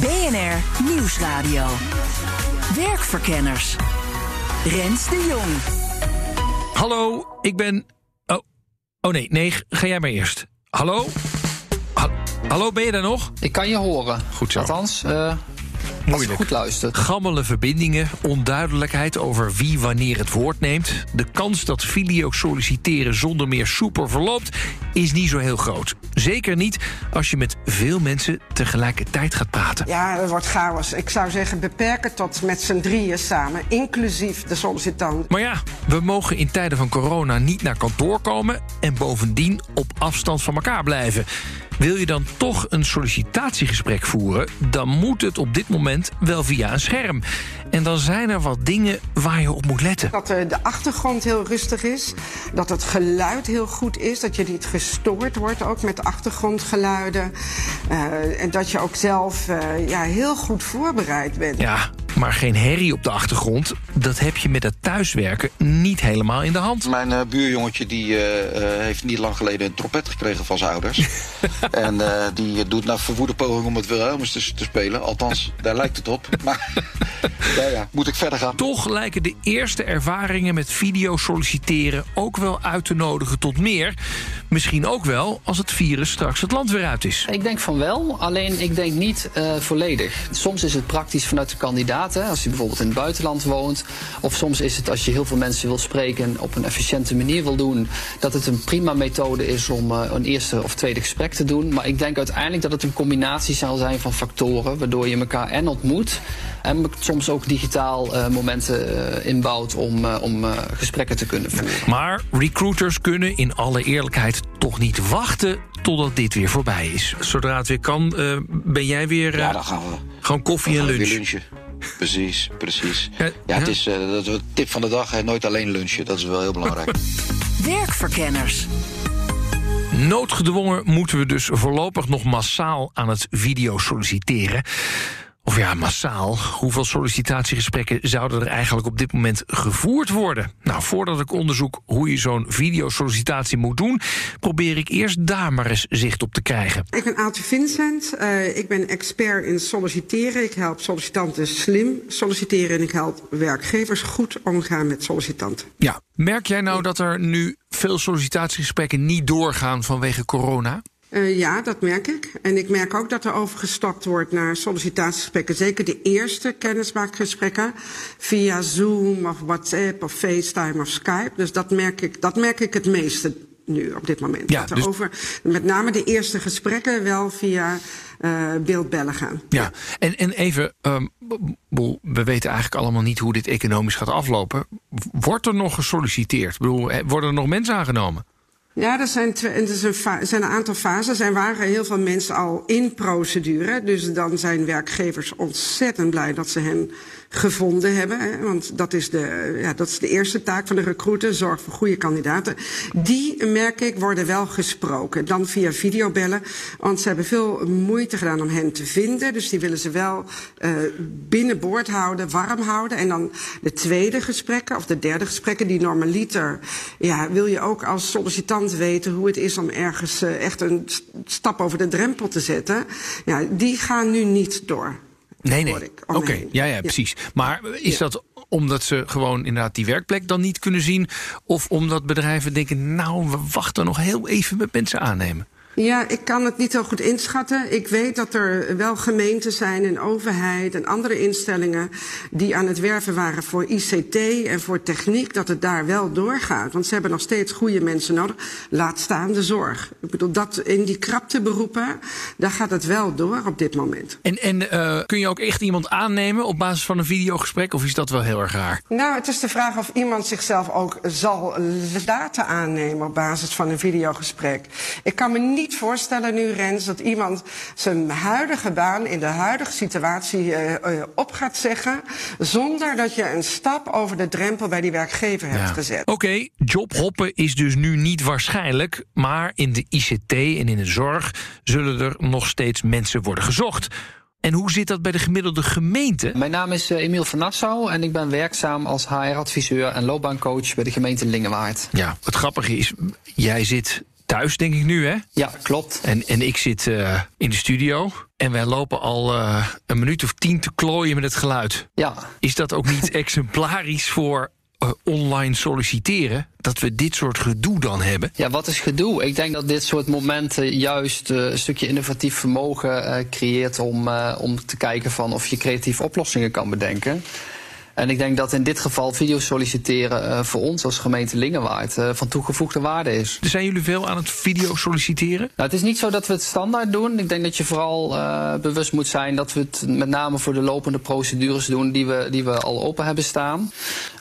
BNR Nieuwsradio. Werkverkenners. Rens de Jong. Hallo, ik ben. Oh, oh nee, nee, ga jij maar eerst. Hallo? Ha- Hallo, ben je daar nog? Ik kan je horen. Goed zo. Althans, eh Moeilijk. je goed luistert. Gammele verbindingen, onduidelijkheid over wie wanneer het woord neemt. De kans dat video solliciteren zonder meer soepel verloopt is niet zo heel groot. Zeker niet als je met veel mensen tegelijkertijd gaat praten. Ja, dat wordt chaos. Ik zou zeggen, beperken tot met z'n drieën samen, inclusief de sollicitant. Maar ja, we mogen in tijden van corona niet naar kantoor komen en bovendien op afstand van elkaar blijven. Wil je dan toch een sollicitatiegesprek voeren, dan moet het op dit moment wel via een scherm. En dan zijn er wat dingen waar je op moet letten. Dat eh, de achtergrond heel rustig is, dat het geluid heel goed is, dat je niet gestoord wordt ook met achtergrondgeluiden. eh, en dat je ook zelf eh, ja, heel goed voorbereid bent. Ja, maar geen herrie op de achtergrond, dat heb je met het thuiswerken niet helemaal in de hand. Mijn eh, buurjongetje die, eh, eh, heeft niet lang geleden een trompet gekregen van zijn ouders. en eh, die doet nou verwoede poging om het Wilhelmus te, te spelen. Althans, daar lijkt het op. Maar ja, ja, moet ik verder gaan? Toch lijken de eerste ervaringen met video solliciteren ook wel uit te nodigen tot meer. Misschien ook wel als het virus straks het land weer uit is. Ik denk van wel, alleen ik denk niet eh, volledig. Soms is het praktisch vanuit de kandidaat, hè, als je bijvoorbeeld in het buitenland woont. Of soms is het als je heel veel mensen wil spreken en op een efficiënte manier wil doen. Dat het een prima methode is om eh, een eerste of tweede gesprek te doen. Maar ik denk uiteindelijk dat het een combinatie zal zijn van factoren. Waardoor je elkaar en ontmoet. En soms ook digitaal eh, momenten eh, inbouwt om, eh, om eh, gesprekken te kunnen voeren. Maar recruiters kunnen in alle eerlijkheid toch niet wachten totdat dit weer voorbij is. Zodra het weer kan, eh, ben jij weer eh, Ja, dan gaan we. gewoon koffie dan en lunch. lunchen. Precies, precies. Ja, Ja, het is eh, dat tip van de dag. Hè. Nooit alleen lunchen. Dat is wel heel belangrijk. Werkverkenners. Noodgedwongen moeten we dus voorlopig nog massaal aan het video solliciteren. Of ja, massaal. Hoeveel sollicitatiegesprekken zouden er eigenlijk op dit moment gevoerd worden? Nou, voordat ik onderzoek hoe je zo'n videosollicitatie moet doen, probeer ik eerst daar maar eens zicht op te krijgen. Ik ben Aaltje Vincent. Eh, ik ben expert in solliciteren. Ik help sollicitanten slim solliciteren en ik help werkgevers goed omgaan met sollicitanten. Ja, merk jij nou dat er nu veel sollicitatiegesprekken niet doorgaan vanwege corona? Eh, ja, dat merk ik. En ik merk ook dat er overgestapt wordt naar sollicitatiegesprekken. Zeker de eerste kennismaakgesprekken via Zoom of WhatsApp of FaceTime of Skype. Dus dat merk ik, dat merk ik het meeste nu op dit moment. Ja, dat dus- over, met name de eerste gesprekken wel via eh, beeldbellen gaan. Ja, en, en even, boel, we weten eigenlijk allemaal niet hoe dit economisch gaat aflopen. Wordt er nog gesolliciteerd? Ik bedoel, worden er nog mensen aangenomen? Ja, er zijn, twee, er zijn een aantal fases. Er waren heel veel mensen al in procedure. Dus dan zijn werkgevers ontzettend blij dat ze hen gevonden hebben. Want dat is, de, ja, dat is de eerste taak van de recruiter. Zorg voor goede kandidaten. Die, merk ik, worden wel gesproken. Dan via videobellen. Want ze hebben veel moeite gedaan om hen te vinden. Dus die willen ze wel uh, binnenboord houden, warm houden. En dan de tweede gesprekken of de derde gesprekken. Die normaliter ja, wil je ook als sollicitant weten hoe het is om ergens uh, echt een stap over de drempel te zetten. Ja, die gaan nu niet door. Nee, nee. ik Oké, ja, ja, precies. Maar is dat omdat ze gewoon inderdaad die werkplek dan niet kunnen zien? Of omdat bedrijven denken, nou, we wachten nog heel even met mensen aannemen? Ja, ik kan het niet zo goed inschatten. Ik weet dat er wel gemeenten zijn en overheid en andere instellingen die aan het werven waren voor ICT en voor techniek, dat het daar wel doorgaat. Want ze hebben nog steeds goede mensen nodig. Laat staan de zorg. Ik bedoel, dat in die krapte beroepen, daar gaat het wel door op dit moment. En, en uh, kun je ook echt iemand aannemen op basis van een videogesprek? Of is dat wel heel erg raar? Nou, het is de vraag of iemand zichzelf ook zal laten aannemen op basis van een videogesprek. Ik kan me niet niet voorstellen nu, Rens, dat iemand zijn huidige baan in de huidige situatie uh, uh, op gaat zeggen. zonder dat je een stap over de drempel bij die werkgever hebt gezet. Oké, okay, jobhoppen is dus nu niet waarschijnlijk. Maar in de ICT en in de zorg zullen er nog steeds mensen worden gezocht. En hoe zit dat bij de gemiddelde gemeente? Mijn naam is Emiel van Nassau en ik ben werkzaam als HR-adviseur en loopbaancoach bij de gemeente Lingewaard. Ja, het grappige is, jij zit thuis, denk ik nu, hè? Ja, klopt. En, en ik zit uh, in de studio. En wij lopen al uh, een minuut of tien te klooien met het geluid. Ja. Is dat ook niet exemplarisch voor uh, online solliciteren? Dat we dit soort gedoe dan hebben? Ja, wat is gedoe? Ik denk dat dit soort momenten juist een stukje innovatief vermogen creëert om, om te kijken van of je creatieve oplossingen kan bedenken. En ik denk dat in dit geval video solliciteren uh, voor ons als gemeente Lingenwaard uh, van toegevoegde waarde is. Zijn jullie veel aan het video solliciteren? Nou, het is niet zo dat we het standaard doen. Ik denk dat je vooral uh, bewust moet zijn dat we het met name voor de lopende procedures doen die we, die we al open hebben staan.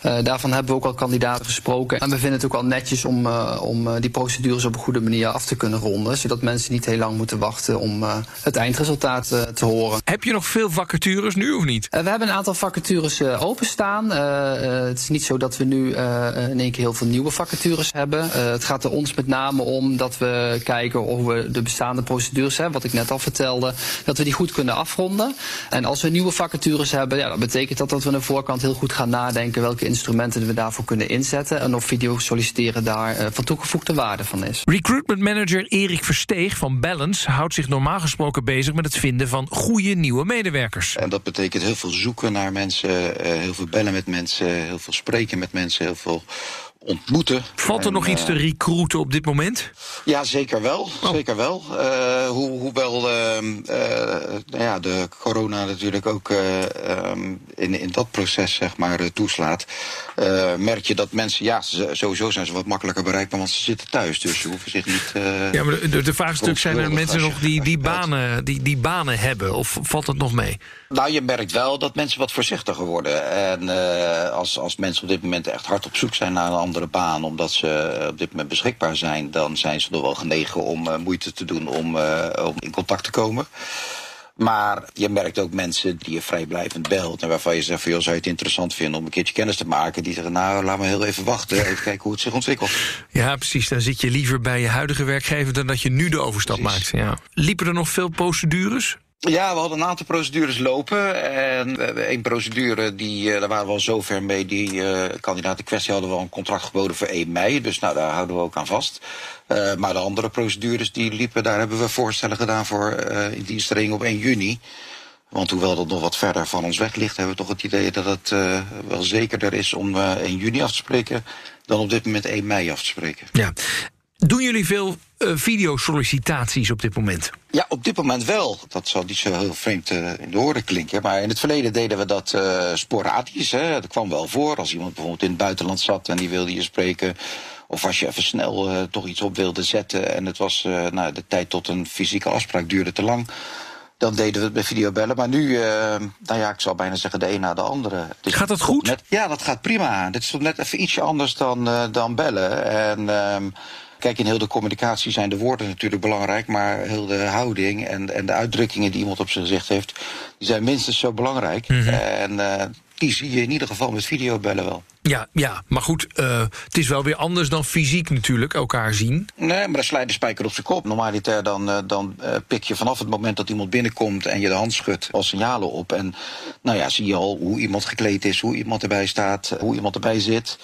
daarvan hebben we ook al kandidaten gesproken. En we vinden het ook wel netjes om, om die procedures op een goede manier af te kunnen ronden. Zodat mensen niet heel lang moeten wachten om het eindresultaat te horen. Heb je nog veel vacatures nu of niet? we hebben een aantal vacatures open staan. Uh, het is niet zo dat we nu uh, in één keer heel veel nieuwe vacatures hebben. het gaat er ons met name om dat we kijken of we de bestaande procedures hebben, wat ik net al vertelde, dat we die goed kunnen afronden. En als we nieuwe vacatures hebben, ja, dan betekent dat dat we aan de voorkant heel goed gaan nadenken welke instrumenten we daarvoor kunnen inzetten en of video solliciteren daar van toegevoegde waarde van is. Recruitment manager Erik Versteeg van Balance houdt zich normaal gesproken bezig met het vinden van goede nieuwe medewerkers. En dat betekent heel veel zoeken naar mensen, heel veel bellen met mensen, heel veel spreken met mensen, heel veel ontmoeten. Valt er en, nog iets te eh, recruiten op dit moment? Ja, zeker wel. Oh. Zeker wel. Uh, ho hoewel uh, nou ja, de corona natuurlijk ook ehm, in, in dat proces zeg maar, toeslaat. merk je dat mensen, ja, sowieso zijn ze wat makkelijker bereikbaar, want ze zitten thuis. Dus ze hoeven zich niet. ja, maar de, de vraag is zijn er mensen nog die, die, banen, die, die banen hebben? Of valt dat nog mee? Nou, je merkt wel dat mensen wat voorzichtiger worden. En als, als mensen op dit moment echt hard op zoek zijn naar een andere baan, omdat ze op dit moment beschikbaar zijn, dan zijn ze nog wel genegen om uh, moeite te doen om, uh, om in contact te komen. Maar je merkt ook mensen die je vrijblijvend belt en waarvan je zegt van, joh, zou je het interessant vinden om een keertje kennis te maken, die zeggen, nou, laat me heel even wachten, even kijken hoe het zich ontwikkelt. Ja, precies. Dan zit je liever bij je huidige werkgever dan dat je nu de overstap precies. maakt. Ja. Liepen er nog veel procedures? Ja, we hadden een aantal procedures lopen. En één procedure, die, daar waren we al zover mee. Die uh, kandidaat in kwestie hadden we al een contract geboden voor 1 mei. Dus nou, daar houden we ook aan vast. Maar de andere procedures die liepen, daar hebben we voorstellen gedaan voor uh, indienstering op 1 juni. Want hoewel dat nog wat verder van ons weg ligt, hebben we toch het idee dat het uh, wel zekerder is om uh, 1 juni af te spreken dan op dit moment 1 mei af te spreken. Ja. Doen jullie veel uh, videosollicitaties op dit moment? Ja, op dit moment wel. Dat zal niet zo heel vreemd uh, in de oren klinken. Maar in het verleden deden we dat uh, sporadisch. Hè. Dat kwam wel voor. Als iemand bijvoorbeeld in het buitenland zat en die wilde je spreken. Of als je even snel toch iets op wilde zetten. En het was, nou, de tijd tot een fysieke afspraak duurde te lang dan deden we het bij videobellen. Maar nu, uh, nou ja, ik zal bijna zeggen de een na de andere. Dus gaat dat goed? Net, ja, dat gaat prima. Dit is toch net even ietsje anders dan, uh, dan bellen. En uh, Kijk, in heel de communicatie zijn de woorden natuurlijk belangrijk, maar heel de houding en, en de uitdrukkingen die iemand op zijn gezicht heeft, die zijn minstens zo belangrijk. Mm -hmm. En uh, die zie je in ieder geval met videobellen wel. Ja, ja maar goed, uh, het is wel weer anders dan fysiek natuurlijk elkaar zien. Nee, maar dan slijt de spijker op zijn kop. Normaliter dan, uh, dan uh, pik je vanaf het moment dat iemand binnenkomt en je de hand schudt al signalen op. En nou ja, zie je al hoe iemand gekleed is, hoe iemand erbij staat, hoe iemand erbij zit.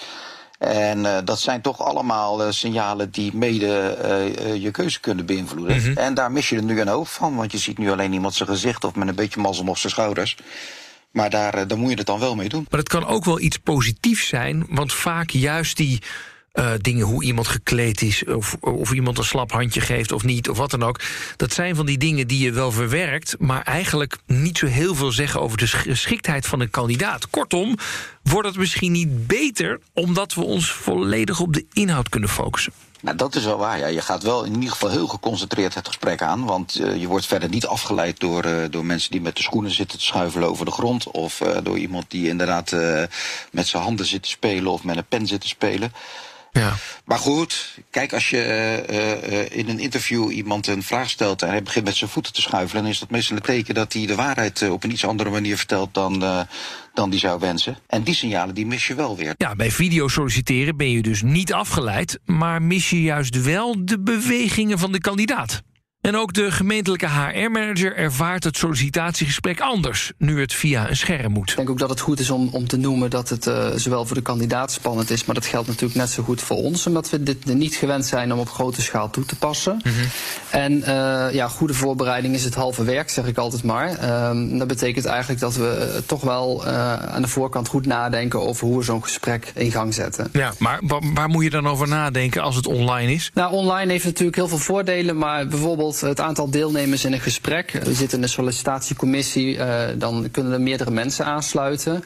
En uh, dat zijn toch allemaal uh, signalen die mede uh, je keuze kunnen beïnvloeden. Mm -hmm. En daar mis je er nu een hoop van, want je ziet nu alleen iemand zijn gezicht of met een beetje mazzel nog zijn schouders. Maar daar, daar moet je het dan wel mee doen. Maar het kan ook wel iets positiefs zijn, want vaak juist die uh, dingen, hoe iemand gekleed is, of, of iemand een slap handje geeft of niet, of wat dan ook. Dat zijn van die dingen die je wel verwerkt, maar eigenlijk niet zo heel veel zeggen over de geschiktheid van een kandidaat. Kortom, wordt het misschien niet beter omdat we ons volledig op de inhoud kunnen focussen. Nou, dat is wel waar. Ja. Je gaat wel in ieder geval heel geconcentreerd het gesprek aan. Want uh, je wordt verder niet afgeleid door, uh, door mensen die met de schoenen zitten te schuifelen over de grond. Of door iemand die inderdaad met zijn handen zit te spelen of met een pen zit te spelen. Ja. Maar goed, kijk, als je uh, uh, in een interview iemand een vraag stelt en hij begint met zijn voeten te schuiven, dan is dat meestal een teken dat hij de waarheid op een iets andere manier vertelt dan, dan die zou wensen. En die signalen die mis je wel weer. Ja, bij video solliciteren ben je dus niet afgeleid, maar mis je juist wel de bewegingen van de kandidaat. En ook de gemeentelijke HR-manager ervaart het sollicitatiegesprek anders, nu het via een scherm moet. Ik denk ook dat het goed is om, om te noemen dat het uh, zowel voor de kandidaat spannend is, maar dat geldt natuurlijk net zo goed voor ons, omdat we dit niet gewend zijn om op grote schaal toe te passen. Mm -hmm. En uh, ja, goede voorbereiding is het halve werk, zeg ik altijd maar. Um, dat betekent eigenlijk dat we toch wel uh, aan de voorkant goed nadenken over hoe we zo'n gesprek in gang zetten. Ja, maar waar moet je dan over nadenken als het online is? Nou, online heeft natuurlijk heel veel voordelen, maar bijvoorbeeld het aantal deelnemers in een gesprek. We zitten in een sollicitatiecommissie, uh, dan kunnen er meerdere mensen aansluiten.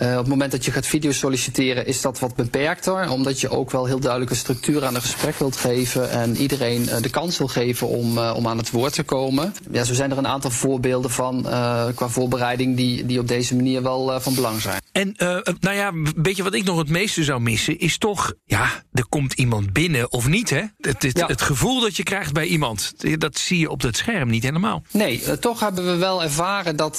Uh, op het moment dat je gaat video solliciteren is dat wat beperkter, omdat je ook wel heel duidelijke structuur aan een gesprek wilt geven en iedereen uh, de kans wil geven om, uh, om aan het woord te komen. Ja, zo zijn er een aantal voorbeelden van qua voorbereiding die, die op deze manier wel van belang zijn. En nou ja, weet je wat ik nog het meeste zou missen, is toch, ja, er komt iemand binnen of niet, hè? Het, het, ja. het gevoel dat je krijgt bij iemand, dat zie je op het scherm niet helemaal. Nee, toch hebben we wel ervaren dat,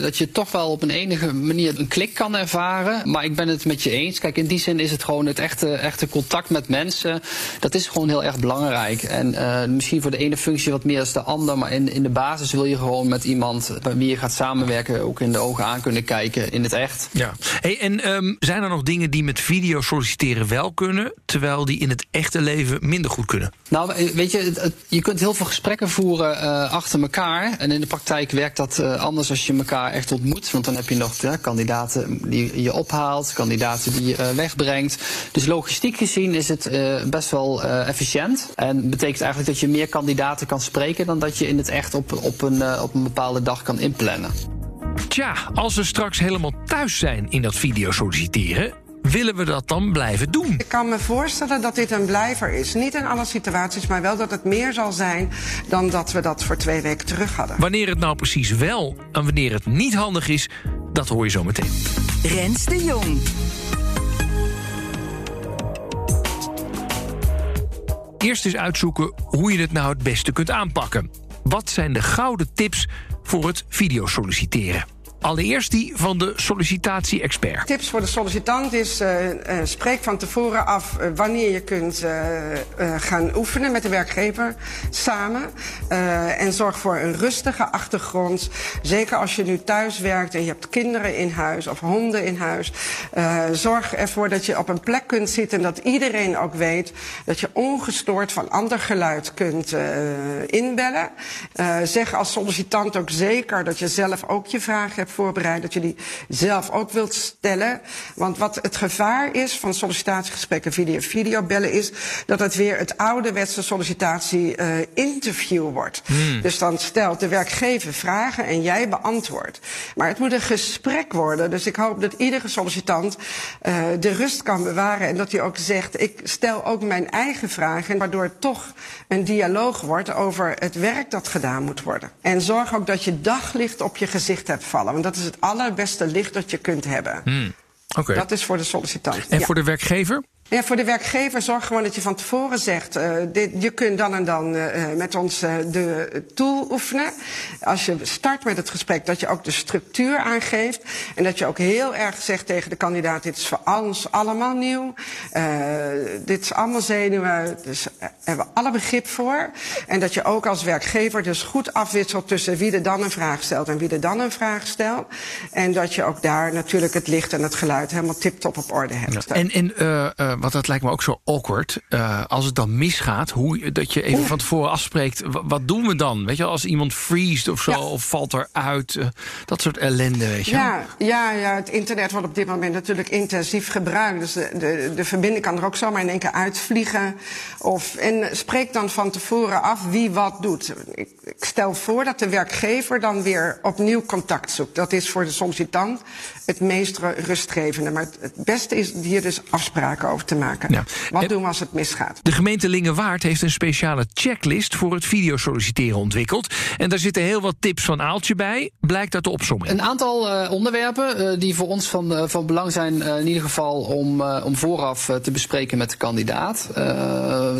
dat je toch wel op een enige manier een klik kan ervaren. Maar ik ben het met je eens. Kijk, in die zin is het gewoon het echte, echte contact met mensen. Dat is gewoon heel erg belangrijk. En uh, misschien voor de ene functie wat meer als de ander. Maar in, in de basis wil je gewoon met iemand bij wie je gaat samenwerken. ook in de ogen aan kunnen kijken in het echt. Ja. Hey, en um, zijn er nog dingen die met video solliciteren wel kunnen. terwijl die in het echte leven minder goed kunnen? Nou, weet je, je kunt heel veel gesprekken voeren uh, achter elkaar. En in de praktijk werkt dat uh, anders als je elkaar echt ontmoet. Want dan heb je nog ja, kandidaten die je ophaalt, kandidaten die je uh, wegbrengt. Dus logistiek gezien is het uh, best wel uh, efficiënt. En betekent eigenlijk dat je meer kandidaten kan spreken dan dat je in het echt op, op, een, op een bepaalde dag kan inplannen. Tja, als we straks helemaal thuis zijn in dat video solliciteren willen we dat dan blijven doen? Ik kan me voorstellen dat dit een blijver is. Niet in alle situaties, maar wel dat het meer zal zijn dan dat we dat voor twee weken terug hadden. Wanneer het nou precies wel en wanneer het niet handig is, dat hoor je zo meteen. Rens de Jong. Eerst eens uitzoeken hoe je het nou het beste kunt aanpakken. Wat zijn de gouden tips voor het videosolliciteren? Allereerst die van de sollicitatie-expert. Tips voor de sollicitant is: uh, uh, spreek van tevoren af uh, wanneer je kunt gaan oefenen met de werkgever samen. en zorg voor een rustige achtergrond. Zeker als je nu thuis werkt en je hebt kinderen in huis of honden in huis. zorg ervoor dat je op een plek kunt zitten en dat iedereen ook weet dat je ongestoord van ander geluid kunt inbellen. zeg als sollicitant ook zeker dat je zelf ook je vragen hebt voorbereid, dat je die zelf ook wilt stellen. Want wat het gevaar is van sollicitatiegesprekken via videobellen is dat het weer het ouderwetse sollicitatie-interview uh, wordt. Hmm. Dus dan stelt de werkgever vragen en jij beantwoordt. Maar het moet een gesprek worden. Dus ik hoop dat iedere sollicitant uh, de rust kan bewaren en dat hij ook zegt: ik stel ook mijn eigen vragen, waardoor het toch een dialoog wordt over het werk dat gedaan moet worden. En zorg ook dat je daglicht op je gezicht hebt vallen. Want dat is het allerbeste licht dat je kunt hebben. Hmm. Okay. Dat is voor de sollicitant. En ja. voor de werkgever? Ja, voor de werkgever zorg gewoon dat je van tevoren zegt... Uh, dit, je kunt dan en dan uh, met ons de tool oefenen. Als je start met het gesprek, dat je ook de structuur aangeeft. En dat je ook heel erg zegt tegen de kandidaat... dit is voor ons allemaal nieuw. dit is allemaal zenuwen. Dus hebben we alle begrip voor. En dat je ook als werkgever dus goed afwisselt... tussen wie er dan een vraag stelt en wie er dan een vraag stelt. En dat je ook daar natuurlijk het licht en het geluid... helemaal tip-top op orde hebt. En want dat lijkt me ook zo awkward. Uh, als het dan misgaat, hoe, dat je even van tevoren afspreekt. Wat doen we dan? Weet je, als iemand freest of zo, ja. of valt eruit. Uh, dat soort ellende, weet je. Ja, ja, ja, het internet wordt op dit moment natuurlijk intensief gebruikt. Dus de, de, de verbinding kan er ook zomaar in één keer uitvliegen. Of, en spreek dan van tevoren af wie wat doet. Ik, ik stel voor dat de werkgever dan weer opnieuw contact zoekt. Dat is voor de sollicitant het meest rustgevende. Maar het, beste is hier dus afspraken over te maken. Ja. Wat En- doen we als het misgaat? De gemeente Lingewaard heeft een speciale checklist voor het videosolliciteren ontwikkeld. En daar zitten heel wat tips van Aaltje bij, blijkt uit de opsomming. Een aantal eh, onderwerpen eh, die voor ons van, eh, van belang zijn, in ieder geval om, eh, om vooraf eh, te bespreken met de kandidaat. Eh,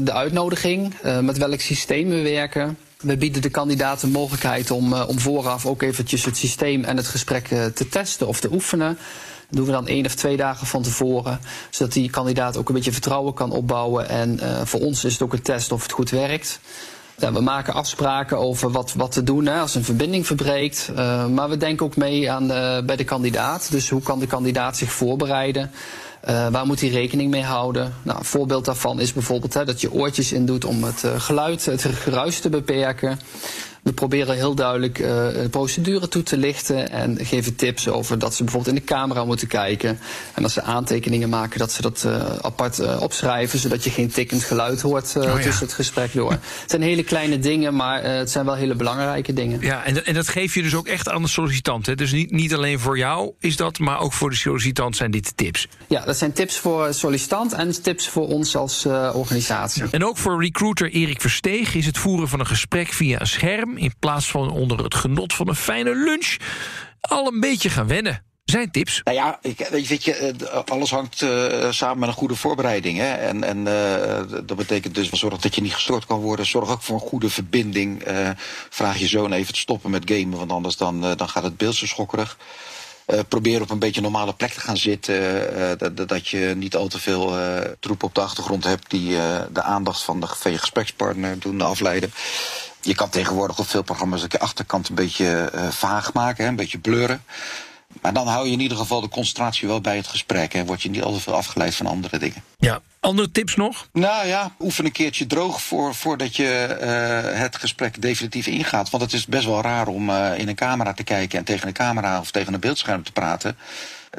de uitnodiging, eh, met welk systeem we werken. We bieden de kandidaat de mogelijkheid om, eh, om vooraf ook eventjes het systeem en het gesprek eh, te testen of te oefenen. Dat doen we dan één of twee dagen van tevoren, zodat die kandidaat ook een beetje vertrouwen kan opbouwen. En eh, voor ons is het ook een test of het goed werkt. Ja, we maken afspraken over wat, wat te doen hè, als een verbinding verbreekt. Maar we denken ook mee aan bij de kandidaat. Dus hoe kan de kandidaat zich voorbereiden? Eh, waar moet hij rekening mee houden? Nou, een voorbeeld daarvan is bijvoorbeeld hè, dat je oortjes in doet om het eh, geluid, het geruis te beperken. We proberen heel duidelijk eh, de procedure toe te lichten en geven tips over dat ze bijvoorbeeld in de camera moeten kijken. En als ze aantekeningen maken, dat ze dat eh, apart eh, opschrijven, zodat je geen tikkend geluid hoort ja. tussen het gesprek door. Het zijn hele kleine dingen, maar het zijn wel hele belangrijke dingen. Ja, en, en dat geef je dus ook echt aan de sollicitant. Hè? Dus niet, niet alleen voor jou is dat, maar ook voor de sollicitant zijn dit tips. Ja, dat zijn tips voor sollicitant en tips voor ons als organisatie. En ook voor recruiter Erik Versteeg is het voeren van een gesprek via een scherm... in plaats van onder het genot van een fijne lunch... al een beetje gaan wennen. Zijn tips. Nou ja, ik, weet je, eh, alles hangt eh, samen met een goede voorbereiding. Hè? En, en eh, dat betekent dus zorg dat je niet gestoord kan worden. Zorg ook voor een goede verbinding. Vraag je zoon even te stoppen met gamen, want anders dan, dan gaat het beeld zo schokkerig. Probeer op een beetje normale plek te gaan zitten. eh, dat, je niet al te veel eh, troep op de achtergrond hebt die de aandacht van, de, van gesprekspartner doen afleiden. Je kan tegenwoordig op veel programma's de achterkant een beetje eh, vaag maken, hè, een beetje blurren. Maar dan hou je in ieder geval de concentratie wel bij het gesprek. En word je niet al te veel afgeleid van andere dingen. Ja, andere tips nog? Nou ja, oefen een keertje droog voor, voordat je eh, het gesprek definitief ingaat. Want het is best wel raar om eh, in een camera te kijken en tegen een camera of tegen een beeldscherm te praten.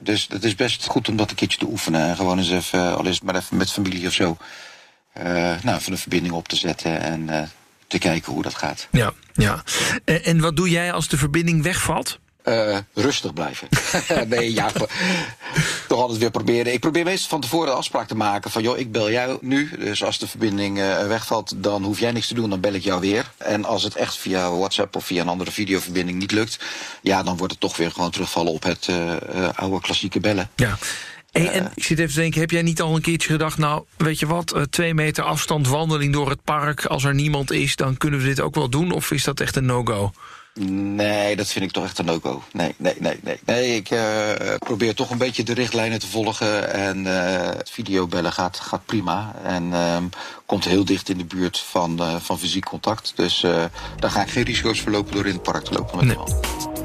Dus het is best goed om dat een keertje te oefenen. En gewoon eens even, al is maar even met familie of zo, nou, even een verbinding op te zetten en te kijken hoe dat gaat. Ja, ja. En, en wat doe jij als de verbinding wegvalt? Eh, rustig blijven. nee, ja, toch altijd weer proberen. Ik probeer meestal van tevoren de afspraak te maken van... joh, ik bel jou nu, dus als de verbinding eh, wegvalt... dan hoef jij niks te doen, dan bel ik jou weer. En als het echt via WhatsApp of via een andere videoverbinding niet lukt... ja, dan wordt het toch weer gewoon terugvallen op het eh, eh, oude klassieke bellen. Ja. Hey, en ik zit even te denken, heb jij niet al een keertje gedacht... nou, weet je wat, eh, twee meter afstand wandeling door het park... als er niemand is, dan kunnen we dit ook wel doen? Of is dat echt een no-go? Nee, dat vind ik toch echt een no-go. Nee, nee, nee, nee. Nee, ik eh, probeer toch een beetje de richtlijnen te volgen. En het videobellen gaat, gaat prima. En ehm, komt heel dicht in de buurt van, van fysiek contact. Dus daar ga ik geen risico's verlopen door in het park te lopen met Nee.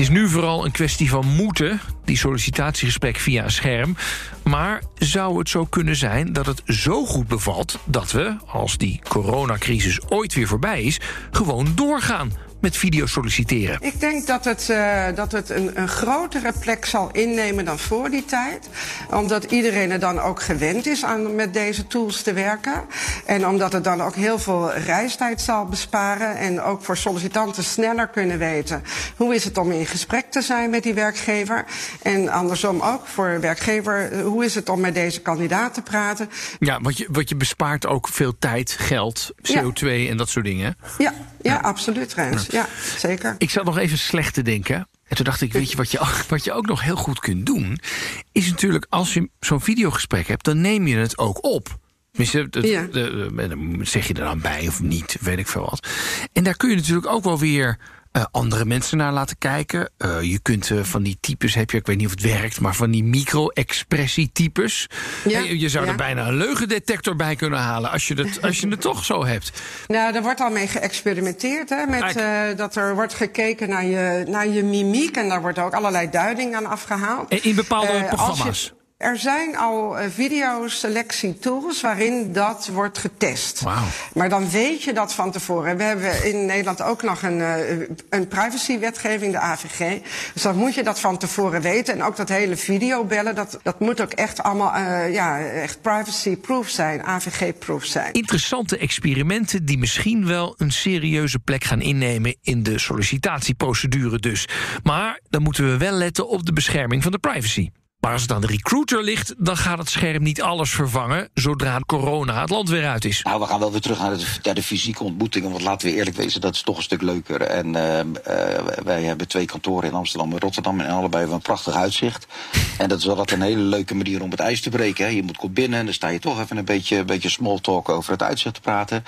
Is nu vooral een kwestie van moeten, die sollicitatiegesprek via een scherm. Maar zou het zo kunnen zijn dat het zo goed bevalt dat we, als die coronacrisis ooit weer voorbij is, gewoon doorgaan met video solliciteren? Ik denk dat het, eh, dat het een, een grotere plek zal innemen dan voor die tijd. Omdat iedereen er dan ook gewend is aan met deze tools te werken. En omdat het dan ook heel veel reistijd zal besparen. En ook voor sollicitanten sneller kunnen weten hoe is het om in gesprek te zijn met die werkgever. En andersom ook voor werkgever, hoe is het om met deze kandidaat te praten. Ja, want je, wat je bespaart ook veel tijd, geld, Ja. CO2 en dat soort dingen. Ja, ja, absoluut, Rens. Ja, zeker. Ik zat nog even slecht te denken. En toen dacht ik, weet je wat je, ook- wat je ook nog heel goed kunt doen... is natuurlijk als je zo'n videogesprek hebt, dan neem je het ook op. Tenminste, Ja. dan zeg je er dan bij of niet, weet ik veel wat. En daar kun je natuurlijk ook wel weer eh, andere mensen naar laten kijken. Eh, je kunt eh, van die types, heb je, ik weet niet of het werkt... maar van die micro-expressie-types. Ja, je zou er bijna een leugendetector bij kunnen halen... als je het, als je het toch zo hebt. Nou, er wordt al mee geëxperimenteerd. Hè, met, dat er wordt gekeken naar je, naar je mimiek. En daar wordt ook allerlei duiding aan afgehaald. En in bepaalde programma's. Er zijn al eh, videoselectietools waarin dat wordt getest. Maar dan weet je dat van tevoren. We hebben in Nederland ook nog een, eh, een privacywetgeving, de AVG. Dus dan moet je dat van tevoren weten. En ook dat hele videobellen, dat, dat moet ook echt allemaal eh, ja, echt privacy-proof zijn, AVG-proof zijn. interessante experimenten die misschien wel een serieuze plek gaan innemen in de sollicitatieprocedure dus. Maar dan moeten we wel letten op de bescherming van de privacy. Maar als het aan de recruiter ligt, dan gaat het scherm niet alles vervangen zodra corona het land weer uit is. Nou, we gaan wel weer terug naar de, fysieke ontmoetingen. Want laten we eerlijk wezen, dat is toch een stuk leuker. En uh, wij hebben twee kantoren in Amsterdam en Rotterdam. En allebei hebben een prachtig uitzicht. En dat is wel een hele leuke manier om het ijs te breken. Hè. Je moet komt binnen en dan sta je toch even een beetje, een beetje small talk over het uitzicht te praten.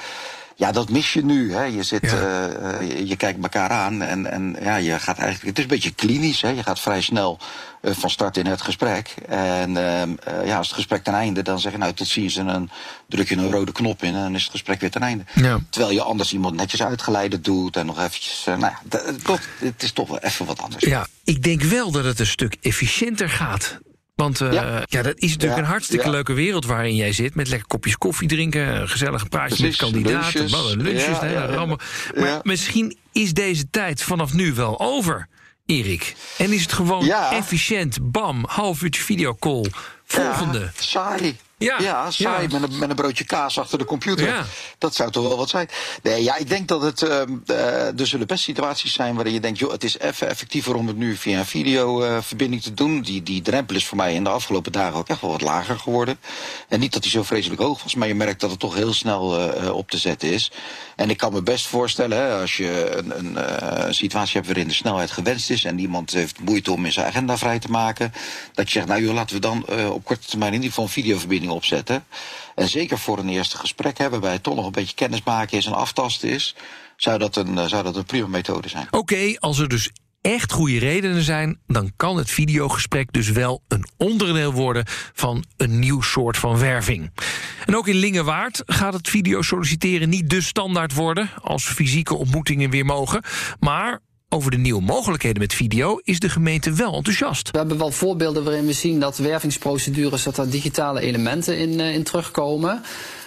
Ja, dat mis je nu. Hè. Je, zit, ja. uh, je kijkt elkaar aan en, en ja, je gaat eigenlijk. Het is een beetje klinisch. Hè. Je gaat vrij snel uh, van start in het gesprek. En uh, ja, als het gesprek ten einde, dan zeg je nou tot ziens en dan druk je een rode knop in en dan is het gesprek weer ten einde. Ja. Terwijl je anders iemand netjes uitgeleid doet en nog eventjes. nou ja, het is toch wel even wat anders. Ja, ik denk wel dat het een stuk efficiënter gaat. Want uh, ja. ja. dat is natuurlijk ja. een hartstikke ja. leuke wereld waarin jij zit. Met lekker kopjes koffie drinken, gezellige praatjes met kandidaten, lunches, lunches hele rammen. Maar misschien is deze tijd vanaf nu wel over, Erik. En is het gewoon efficiënt, bam, half uurtje videocall, volgende. saai. Ja, ja saai ja. Met, een, met een broodje kaas achter de computer. Ja. Dat zou toch wel wat zijn. Nee, ja, ik denk dat het. Uh, er zullen best situaties zijn waarin je denkt: joh, het is even effectiever om het nu via een videoverbinding te doen. Die, die drempel is voor mij in de afgelopen dagen ook echt wel wat lager geworden. En niet dat die zo vreselijk hoog was, maar je merkt dat het toch heel snel uh, op te zetten is. En ik kan me best voorstellen, hè, als je een, een uh, situatie hebt waarin de snelheid gewenst is en iemand heeft moeite om in zijn agenda vrij te maken, dat je zegt: nou joh, laten we dan op korte termijn in ieder geval een videoverbinding opzetten. En zeker voor een eerste gesprek hebben, waarbij het toch nog een beetje kennis maken is en aftasten is, zou dat een, zou dat een prima methode zijn. Oké, als er dus echt goede redenen zijn, dan kan het videogesprek dus wel een onderdeel worden van een nieuw soort van werving. En ook in Lingewaard gaat het video solliciteren niet de standaard worden als fysieke ontmoetingen weer mogen, maar over de nieuwe mogelijkheden met video is de gemeente wel enthousiast. We hebben wel voorbeelden waarin we zien dat wervingsprocedures, dat daar digitale elementen in, uh, in terugkomen.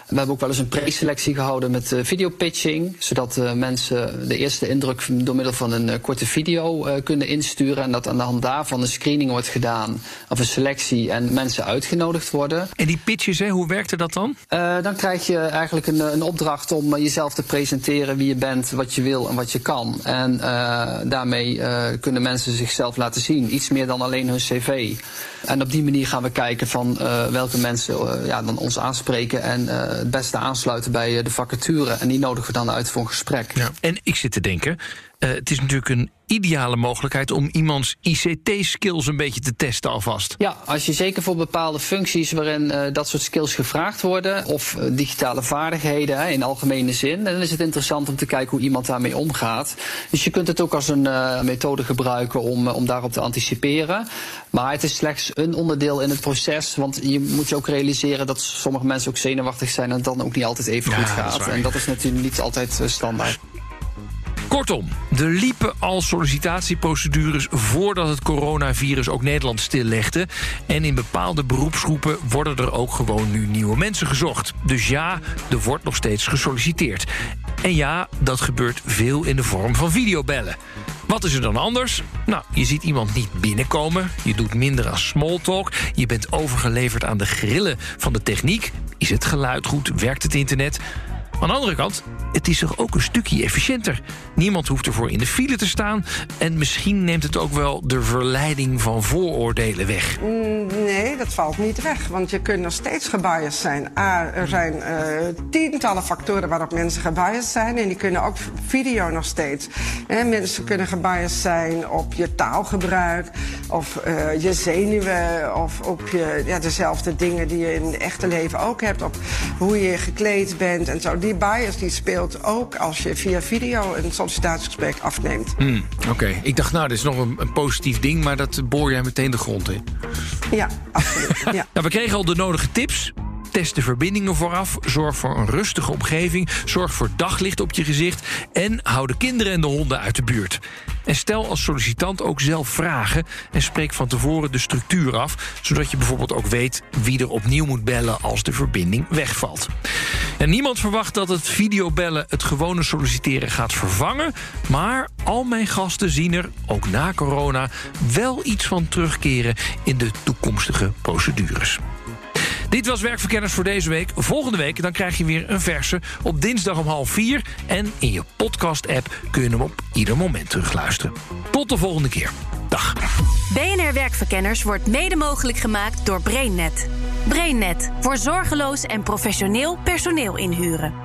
We hebben ook wel eens een preselectie gehouden met uh, videopitching. Zodat uh, mensen de eerste indruk door middel van een uh, korte video kunnen insturen. En dat aan de hand daarvan een screening wordt gedaan. Of een selectie en mensen uitgenodigd worden. En die pitches, hè, hoe werkte dat dan? dan krijg je eigenlijk een, een opdracht om jezelf te presenteren. Wie je bent, wat je wil en wat je kan. En daarmee kunnen mensen zichzelf laten zien. Iets meer dan alleen hun cv. En op die manier gaan we kijken van welke mensen ja, dan ons aanspreken. En het beste aansluiten bij de vacature. En die nodigen we dan uit voor een gesprek. En ik zit te denken, uh, het is natuurlijk een ideale mogelijkheid om iemands ICT-skills een beetje te testen alvast. Ja, als je zeker voor bepaalde functies waarin uh, dat soort skills gevraagd worden, of uh, digitale vaardigheden hè, in algemene zin, dan is het interessant om te kijken hoe iemand daarmee omgaat. Dus je kunt het ook als een uh, methode gebruiken om, om daarop te anticiperen. Maar het is slechts een onderdeel in het proces, want je moet je ook realiseren dat sommige mensen ook zenuwachtig zijn en het dan ook niet altijd even ja, goed gaat. En dat is natuurlijk niet altijd standaard. Kortom, er liepen al sollicitatieprocedures voordat het coronavirus ook Nederland stillegde. En in bepaalde beroepsgroepen worden er ook gewoon nu nieuwe mensen gezocht. Dus ja, er wordt nog steeds gesolliciteerd. En ja, dat gebeurt veel in de vorm van videobellen. Wat is er dan anders? Nou, je ziet iemand niet binnenkomen. Je doet minder aan smalltalk. Je bent overgeleverd aan de grillen van de techniek. Is het geluid goed? Werkt het internet? Aan de andere kant, het is toch ook een stukje efficiënter. Niemand hoeft ervoor in de file te staan. En misschien neemt het ook wel de verleiding van vooroordelen weg. Nee, dat valt niet weg. Want je kunt nog steeds gebiased zijn. A, er zijn uh, tientallen factoren waarop mensen gebiased zijn. En die kunnen ook video nog steeds. Hè, mensen kunnen gebiased zijn op je taalgebruik. Of uh, je zenuwen. Of op je, ja, dezelfde dingen die je in het echte leven ook hebt. Op hoe je gekleed bent en zo die bias die speelt ook als je via video een sollicitatiegesprek afneemt. Hmm, Oké, okay. ik dacht nou, dit is nog een, een, positief ding, maar dat boor jij meteen de grond in. Ja, absoluut. ja. nou, we kregen al de nodige tips. Test de verbindingen vooraf. Zorg voor een rustige omgeving. Zorg voor daglicht op je gezicht. En hou de kinderen en de honden uit de buurt. En stel als sollicitant ook zelf vragen. En spreek van tevoren de structuur af. Zodat je bijvoorbeeld ook weet wie er opnieuw moet bellen als de verbinding wegvalt. En niemand verwacht dat het videobellen het gewone solliciteren gaat vervangen. Maar al mijn gasten zien er, ook na corona, wel iets van terugkeren in de toekomstige procedures. Dit was Werkverkenners voor deze week. Volgende week dan krijg je weer een verse op dinsdag om half vier. En in je podcast-app kun je hem op ieder moment terugluisteren. Tot de volgende keer. Dag. BNR Werkverkenners wordt mede mogelijk gemaakt door BrainNet. BrainNet voor zorgeloos en professioneel personeel inhuren.